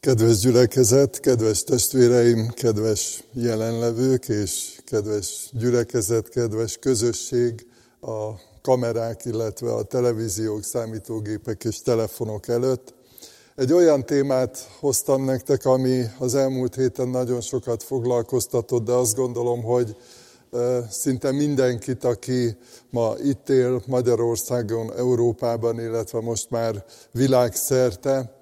Kedves gyülekezet, kedves testvéreim, kedves jelenlevők és kedves gyülekezet, kedves közösség a kamerák, illetve a televíziók, számítógépek és telefonok előtt. Egy olyan témát hoztam nektek, ami az elmúlt héten nagyon sokat foglalkoztatott, de azt gondolom, hogy szinte mindenkit, aki ma itt él Magyarországon, Európában, illetve most már világszerte,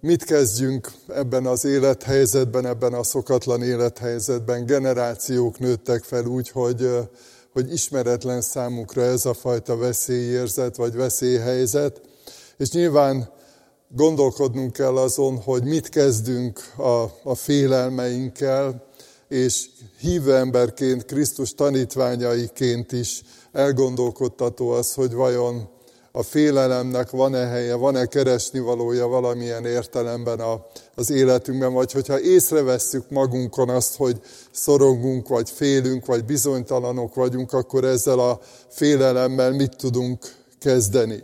mit kezdjünk ebben az élethelyzetben, ebben a szokatlan élethelyzetben. Generációk nőttek fel úgy, hogy, hogy ismeretlen számukra ez a fajta veszélyérzet vagy veszélyhelyzet, és nyilván gondolkodnunk kell azon, hogy mit kezdünk a, a félelmeinkkel, és hívő emberként, Krisztus tanítványaiként is elgondolkodtató az, hogy vajon a félelemnek van-e helye, van-e keresni valója valamilyen értelemben a, az életünkben, vagy hogyha észrevesszük magunkon azt, hogy szorongunk, vagy félünk, vagy bizonytalanok vagyunk, akkor ezzel a félelemmel mit tudunk kezdeni.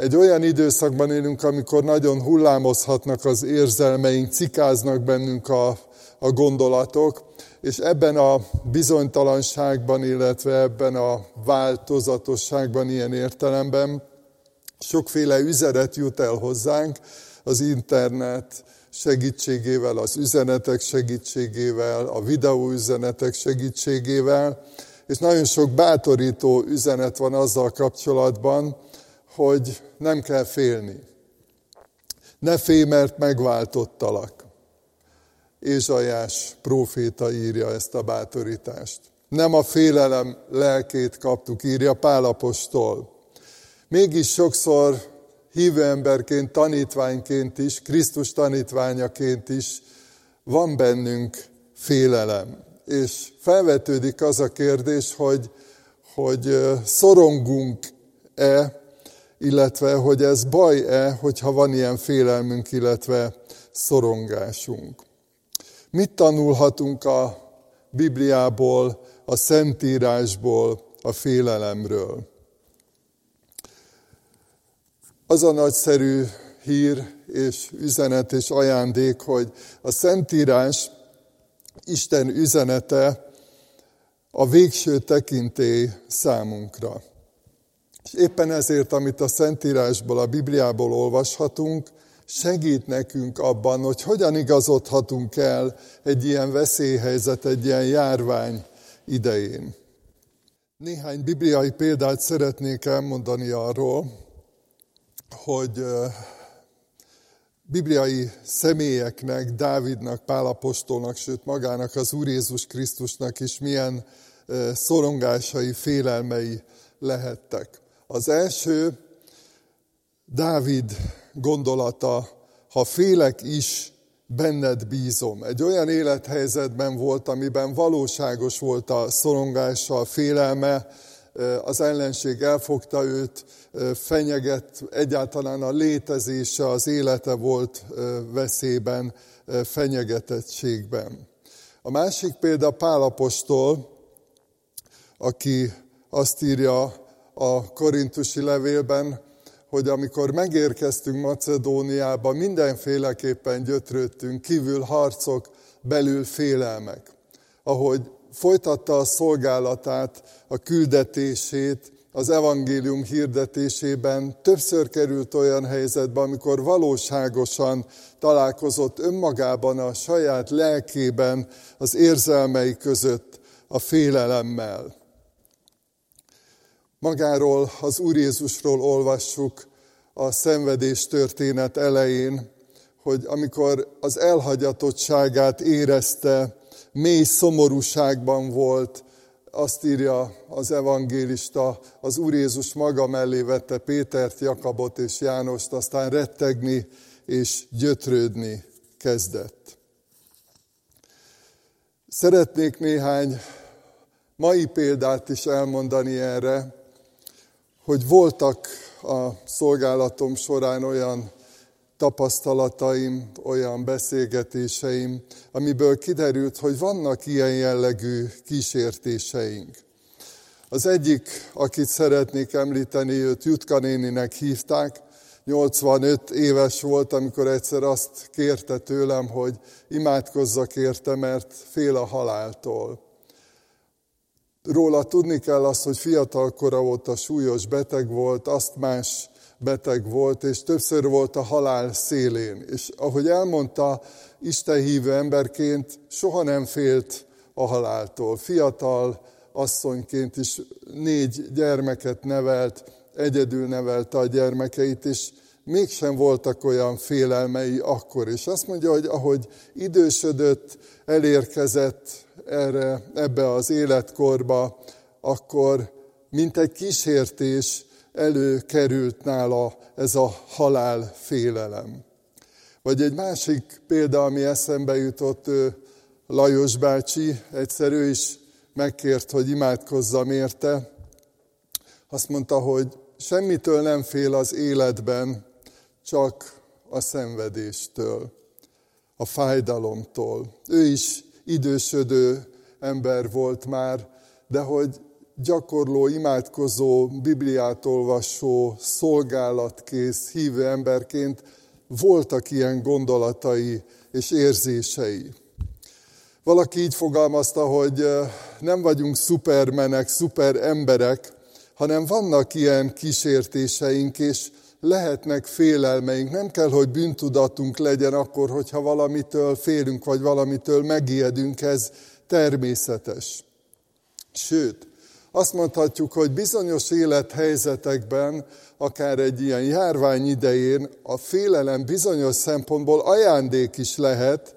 Egy olyan időszakban élünk, amikor nagyon hullámozhatnak az érzelmeink, cikáznak bennünk a, a gondolatok, és ebben a bizonytalanságban, illetve ebben a változatosságban ilyen értelemben sokféle üzenet jut el hozzánk az internet segítségével, az üzenetek segítségével, a videóüzenetek segítségével, és nagyon sok bátorító üzenet van azzal kapcsolatban, hogy nem kell félni. Ne félj, mert megváltottalak. Ézsajás próféta írja ezt a bátorítást. Nem a félelem lelkét kaptuk, írja Pálapostól. Mégis sokszor hívő emberként, tanítványként is, Krisztus tanítványaként is van bennünk félelem. És felvetődik az a kérdés, hogy, hogy szorongunk-e, illetve hogy ez baj-e, hogyha van ilyen félelmünk, illetve szorongásunk. Mit tanulhatunk a Bibliából, a Szentírásból, a félelemről? Az a nagyszerű hír és üzenet és ajándék, hogy a Szentírás Isten üzenete a végső tekintély számunkra. És éppen ezért, amit a Szentírásból, a Bibliából olvashatunk, segít nekünk abban, hogy hogyan igazodhatunk el egy ilyen veszélyhelyzet, egy ilyen járvány idején. Néhány bibliai példát szeretnék elmondani arról, hogy bibliai személyeknek, Dávidnak, Pálapostolnak, sőt magának az Úr Jézus Krisztusnak is milyen szorongásai, félelmei lehettek. Az első, Dávid gondolata, ha félek is, benned bízom. Egy olyan élethelyzetben volt, amiben valóságos volt a szorongása, a félelme, az ellenség elfogta őt, fenyeget, egyáltalán a létezése, az élete volt veszélyben, fenyegetettségben. A másik példa Pálapostól, aki azt írja a korintusi levélben, hogy amikor megérkeztünk Macedóniába, mindenféleképpen gyötrődtünk, kívül harcok, belül félelmek. Ahogy folytatta a szolgálatát, a küldetését, az evangélium hirdetésében többször került olyan helyzetbe, amikor valóságosan találkozott önmagában, a saját lelkében, az érzelmei között a félelemmel. Magáról, az Úr Jézusról olvassuk a szenvedés történet elején, hogy amikor az elhagyatottságát érezte, mély szomorúságban volt, azt írja az evangélista, az Úr Jézus maga mellé vette Pétert, Jakabot és Jánost, aztán rettegni és gyötrődni kezdett. Szeretnék néhány mai példát is elmondani erre, hogy voltak a szolgálatom során olyan tapasztalataim, olyan beszélgetéseim, amiből kiderült, hogy vannak ilyen jellegű kísértéseink. Az egyik, akit szeretnék említeni, őt Jutka néninek hívták, 85 éves volt, amikor egyszer azt kérte tőlem, hogy imádkozzak érte, mert fél a haláltól. Róla tudni kell azt, hogy fiatal kora óta súlyos beteg volt, azt más beteg volt, és többször volt a halál szélén. És ahogy elmondta, Isten hívő emberként soha nem félt a haláltól. Fiatal asszonyként is négy gyermeket nevelt, egyedül nevelte a gyermekeit, és mégsem voltak olyan félelmei akkor. És azt mondja, hogy ahogy idősödött, elérkezett erre, ebbe az életkorba, akkor mint egy kísértés előkerült nála ez a halál félelem. Vagy egy másik példa, ami eszembe jutott, Lajos bácsi, egyszer ő is megkért, hogy imádkozzam érte. Azt mondta, hogy semmitől nem fél az életben, csak a szenvedéstől, a fájdalomtól. Ő is idősödő ember volt már, de hogy gyakorló, imádkozó, Bibliát olvasó, szolgálatkész, hívő emberként voltak ilyen gondolatai és érzései. Valaki így fogalmazta, hogy nem vagyunk szupermenek, szuper emberek, hanem vannak ilyen kísértéseink, és lehetnek félelmeink. Nem kell, hogy bűntudatunk legyen akkor, hogyha valamitől félünk, vagy valamitől megijedünk, ez természetes. Sőt, azt mondhatjuk, hogy bizonyos élethelyzetekben, akár egy ilyen járvány idején, a félelem bizonyos szempontból ajándék is lehet,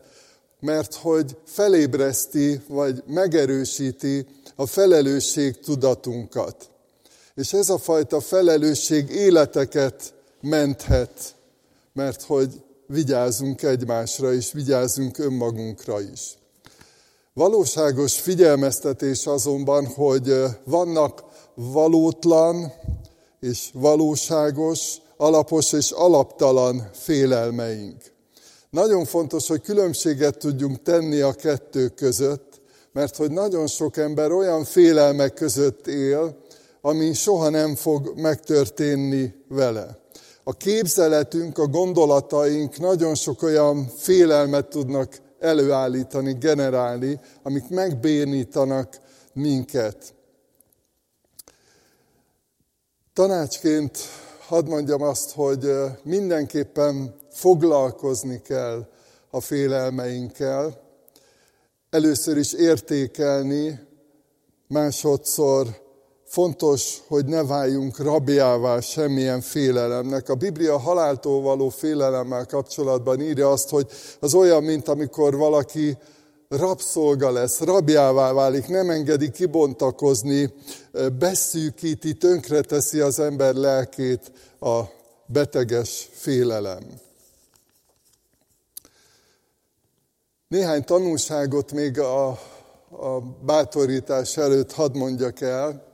mert hogy felébreszti, vagy megerősíti a felelősség tudatunkat. És ez a fajta felelősség életeket menthet, mert hogy vigyázunk egymásra és vigyázunk önmagunkra is. Valóságos figyelmeztetés azonban, hogy vannak valótlan és valóságos, alapos és alaptalan félelmeink. Nagyon fontos, hogy különbséget tudjunk tenni a kettő között, mert hogy nagyon sok ember olyan félelmek között él, ami soha nem fog megtörténni vele. A képzeletünk, a gondolataink nagyon sok olyan félelmet tudnak előállítani, generálni, amik megbénítanak minket. Tanácsként hadd mondjam azt, hogy mindenképpen foglalkozni kell a félelmeinkkel, először is értékelni, másodszor Fontos, hogy ne váljunk rabjává semmilyen félelemnek. A Biblia haláltól való félelemmel kapcsolatban írja azt, hogy az olyan, mint amikor valaki rabszolga lesz, rabjává válik, nem engedi kibontakozni, beszűkíti, tönkreteszi az ember lelkét a beteges félelem. Néhány tanulságot még a, a bátorítás előtt hadd mondjak el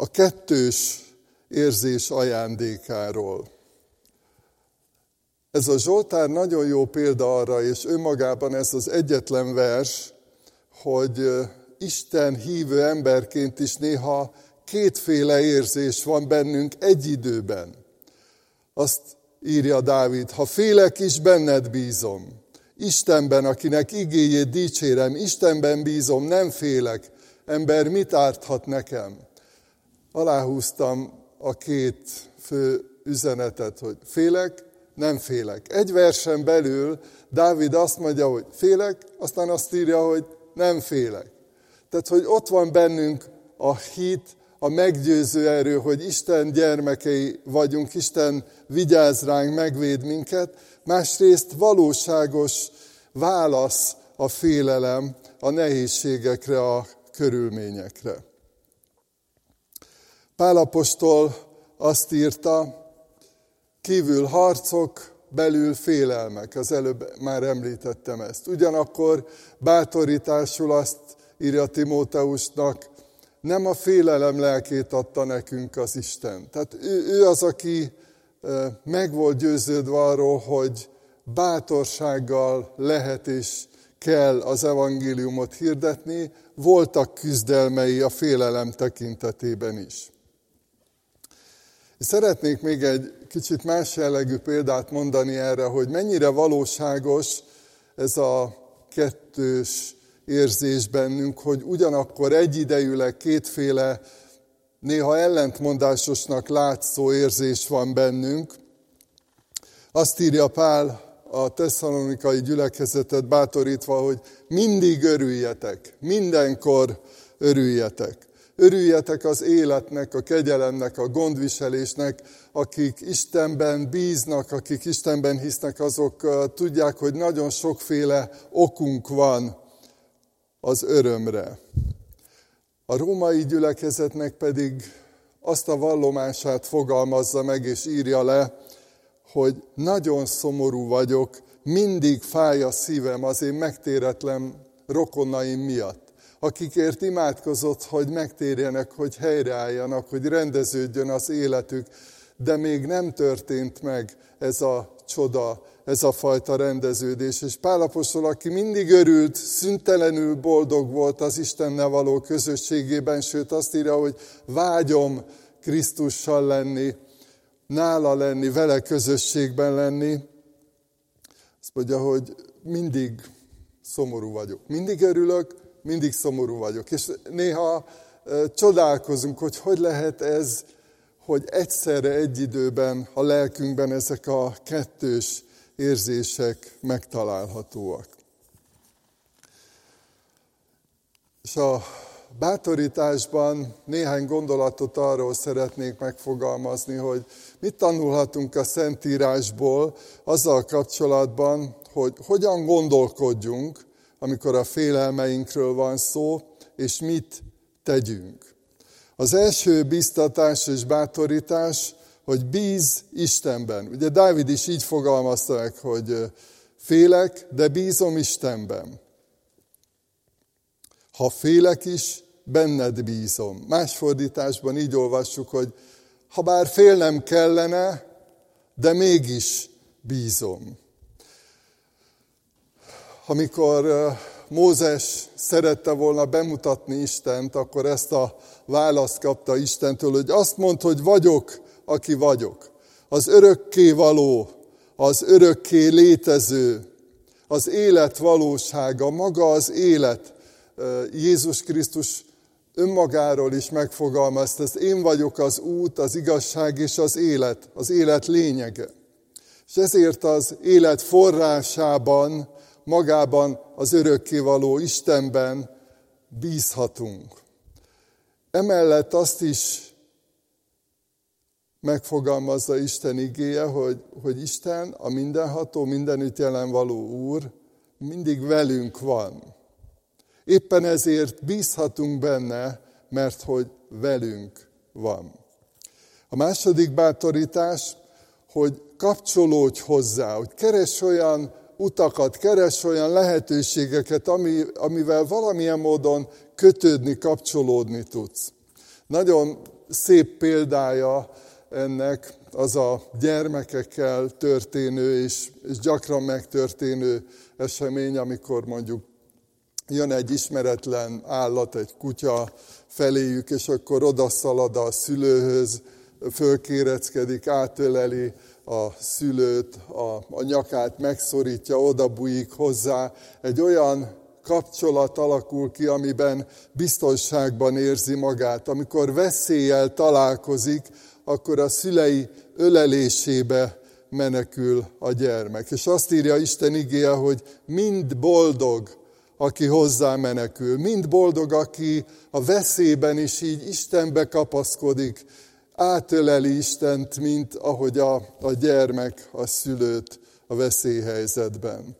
a kettős érzés ajándékáról. Ez a Zsoltár nagyon jó példa arra, és önmagában ez az egyetlen vers, hogy Isten hívő emberként is néha kétféle érzés van bennünk egy időben. Azt írja Dávid, ha félek is, benned bízom. Istenben, akinek igéjét dicsérem, Istenben bízom, nem félek. Ember mit árthat nekem? Aláhúztam a két fő üzenetet, hogy félek, nem félek. Egy versen belül Dávid azt mondja, hogy félek, aztán azt írja, hogy nem félek. Tehát, hogy ott van bennünk a hit, a meggyőző erő, hogy Isten gyermekei vagyunk, Isten vigyáz ránk, megvéd minket, másrészt valóságos válasz a félelem a nehézségekre, a körülményekre. Pálapostól azt írta, kívül harcok, belül félelmek. Az előbb már említettem ezt. Ugyanakkor bátorításul azt írja Timóteusnak, nem a félelem lelkét adta nekünk az Isten. Tehát ő, ő az, aki meg volt győződve arról, hogy bátorsággal lehet és kell az evangéliumot hirdetni, voltak küzdelmei a félelem tekintetében is. Szeretnék még egy kicsit más jellegű példát mondani erre, hogy mennyire valóságos ez a kettős érzés bennünk, hogy ugyanakkor egyidejűleg kétféle, néha ellentmondásosnak látszó érzés van bennünk. Azt írja Pál a tesszalonikai gyülekezetet bátorítva, hogy mindig örüljetek, mindenkor örüljetek. Örüljetek az életnek, a kegyelemnek, a gondviselésnek, akik Istenben bíznak, akik Istenben hisznek, azok tudják, hogy nagyon sokféle okunk van az örömre. A római gyülekezetnek pedig azt a vallomását fogalmazza meg és írja le, hogy nagyon szomorú vagyok, mindig fáj a szívem az én megtéretlen rokonaim miatt akikért imádkozott, hogy megtérjenek, hogy helyreálljanak, hogy rendeződjön az életük, de még nem történt meg ez a csoda, ez a fajta rendeződés. És Pálapostól, aki mindig örült, szüntelenül boldog volt az Istennel való közösségében, sőt azt írja, hogy vágyom Krisztussal lenni, nála lenni, vele közösségben lenni. Azt mondja, hogy mindig szomorú vagyok. Mindig örülök, mindig szomorú vagyok. És néha csodálkozunk, hogy hogy lehet ez, hogy egyszerre egy időben a lelkünkben ezek a kettős érzések megtalálhatóak. És a bátorításban néhány gondolatot arról szeretnék megfogalmazni, hogy mit tanulhatunk a Szentírásból azzal kapcsolatban, hogy hogyan gondolkodjunk, amikor a félelmeinkről van szó, és mit tegyünk. Az első biztatás és bátorítás, hogy bíz Istenben. Ugye Dávid is így fogalmazta meg, hogy félek, de bízom Istenben. Ha félek is, benned bízom. Más fordításban így olvassuk, hogy ha bár félnem kellene, de mégis bízom. Amikor Mózes szerette volna bemutatni Istent, akkor ezt a választ kapta Istentől, hogy azt mondta, hogy vagyok, aki vagyok. Az örökké való, az örökké létező, az élet valósága, maga az élet. Jézus Krisztus önmagáról is megfogalmazta, ezt én vagyok az út, az igazság és az élet, az élet lényege. És ezért az élet forrásában magában az örökkévaló Istenben bízhatunk. Emellett azt is megfogalmazza Isten igéje, hogy, hogy Isten, a mindenható, mindenütt jelen való Úr, mindig velünk van. Éppen ezért bízhatunk benne, mert hogy velünk van. A második bátorítás, hogy kapcsolódj hozzá, hogy keres olyan utakat, keres olyan lehetőségeket, ami, amivel valamilyen módon kötődni, kapcsolódni tudsz. Nagyon szép példája ennek az a gyermekekkel történő és, és gyakran megtörténő esemény, amikor mondjuk jön egy ismeretlen állat, egy kutya feléjük, és akkor odaszalad a szülőhöz, fölkéreckedik, átöleli, a szülőt, a, a nyakát megszorítja, odabújik hozzá. Egy olyan kapcsolat alakul ki, amiben biztonságban érzi magát. Amikor veszéllyel találkozik, akkor a szülei ölelésébe menekül a gyermek. És azt írja Isten igéje, hogy mind boldog, aki hozzá menekül, mind boldog, aki a veszélyben is így Istenbe kapaszkodik, átöleli Istent, mint ahogy a, a gyermek a szülőt a veszélyhelyzetben.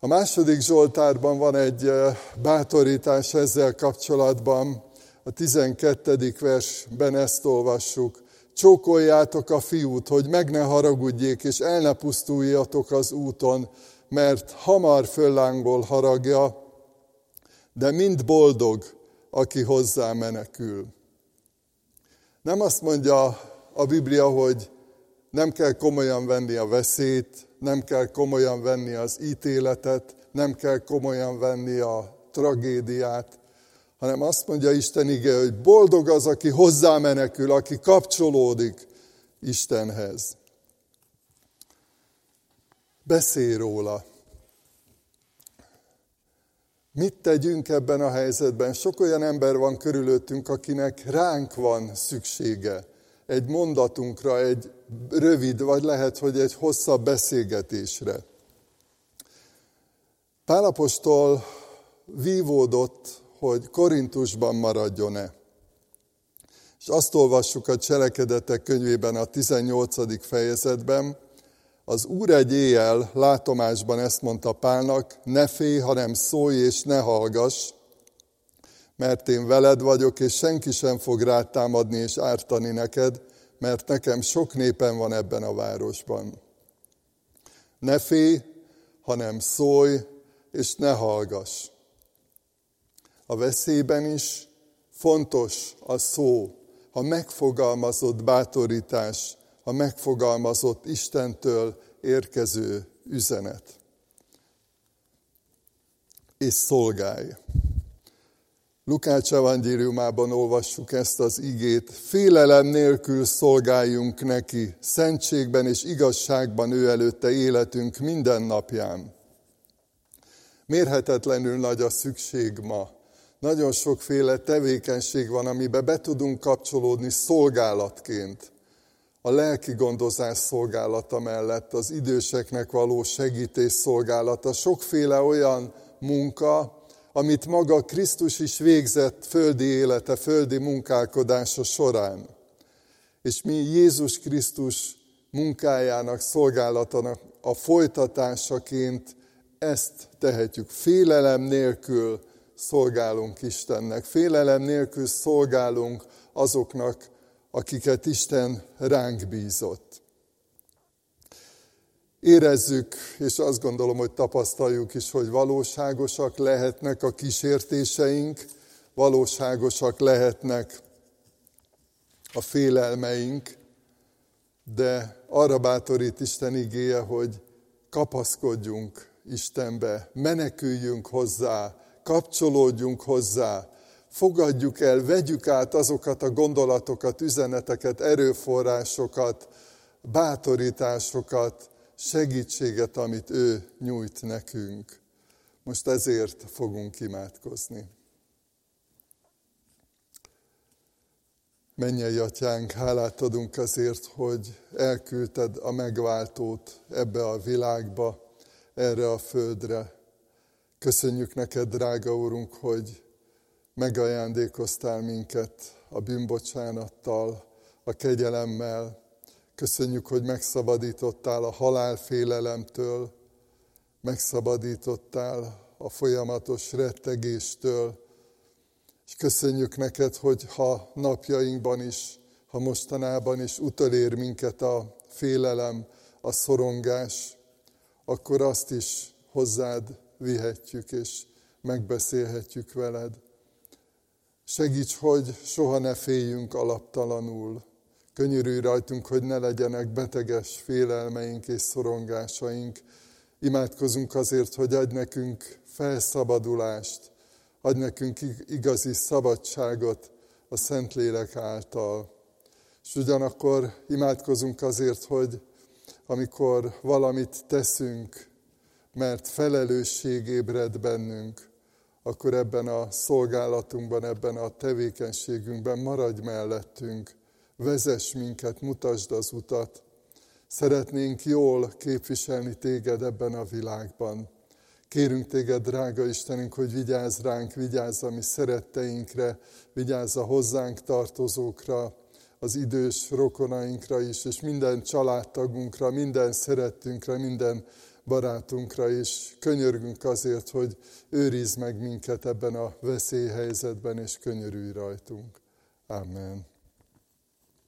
A második Zsoltárban van egy eh, bátorítás ezzel kapcsolatban. A 12. versben ezt olvassuk. Csókoljátok a fiút, hogy meg ne haragudjék, és el ne pusztuljatok az úton, mert hamar föllángol haragja, de mind boldog, aki hozzá menekül. Nem azt mondja a Biblia, hogy nem kell komolyan venni a veszélyt, nem kell komolyan venni az ítéletet, nem kell komolyan venni a tragédiát, hanem azt mondja Isten ige, hogy boldog az, aki hozzámenekül, aki kapcsolódik Istenhez. Beszélj róla. Mit tegyünk ebben a helyzetben? Sok olyan ember van körülöttünk, akinek ránk van szüksége. Egy mondatunkra, egy rövid, vagy lehet, hogy egy hosszabb beszélgetésre. Pálapostól vívódott, hogy Korintusban maradjon-e. És azt olvassuk a cselekedetek könyvében a 18. fejezetben, az Úr egy éjjel látomásban ezt mondta Pálnak, ne félj, hanem szólj és ne hallgass, mert én veled vagyok, és senki sem fog rád támadni és ártani neked, mert nekem sok népen van ebben a városban. Ne félj, hanem szólj, és ne hallgass. A veszélyben is fontos a szó, a megfogalmazott bátorítás, a megfogalmazott Istentől érkező üzenet. És szolgálj. Lukács evangéliumában olvassuk ezt az igét. Félelem nélkül szolgáljunk neki, szentségben és igazságban ő előtte életünk minden napján. Mérhetetlenül nagy a szükség ma. Nagyon sokféle tevékenység van, amiben be tudunk kapcsolódni szolgálatként a lelki gondozás szolgálata mellett, az időseknek való segítés szolgálata, sokféle olyan munka, amit maga Krisztus is végzett földi élete, földi munkálkodása során. És mi Jézus Krisztus munkájának, szolgálatának a folytatásaként ezt tehetjük. Félelem nélkül szolgálunk Istennek, félelem nélkül szolgálunk azoknak, akiket Isten ránk bízott. Érezzük, és azt gondolom, hogy tapasztaljuk is, hogy valóságosak lehetnek a kísértéseink, valóságosak lehetnek a félelmeink, de arra bátorít Isten igéje, hogy kapaszkodjunk Istenbe, meneküljünk hozzá, kapcsolódjunk hozzá, fogadjuk el, vegyük át azokat a gondolatokat, üzeneteket, erőforrásokat, bátorításokat, segítséget, amit ő nyújt nekünk. Most ezért fogunk imádkozni. Mennyei atyánk, hálát adunk azért, hogy elküldted a megváltót ebbe a világba, erre a földre. Köszönjük neked, drága Úrunk, hogy megajándékoztál minket a bűnbocsánattal, a kegyelemmel. Köszönjük, hogy megszabadítottál a halálfélelemtől, megszabadítottál a folyamatos rettegéstől, és köszönjük neked, hogy ha napjainkban is, ha mostanában is utolér minket a félelem, a szorongás, akkor azt is hozzád vihetjük, és megbeszélhetjük veled. Segíts, hogy soha ne féljünk alaptalanul. Könyörülj rajtunk, hogy ne legyenek beteges félelmeink és szorongásaink. Imádkozunk azért, hogy adj nekünk felszabadulást, adj nekünk igazi szabadságot a Szentlélek által. És ugyanakkor imádkozunk azért, hogy amikor valamit teszünk, mert felelősség ébred bennünk, akkor ebben a szolgálatunkban, ebben a tevékenységünkben maradj mellettünk, vezess minket, mutasd az utat. Szeretnénk jól képviselni téged ebben a világban. Kérünk téged, drága Istenünk, hogy vigyázz ránk, vigyázz a mi szeretteinkre, vigyázz a hozzánk tartozókra, az idős rokonainkra is, és minden családtagunkra, minden szerettünkre, minden barátunkra is. Könyörgünk azért, hogy őrizd meg minket ebben a veszélyhelyzetben, és könyörülj rajtunk. Amen.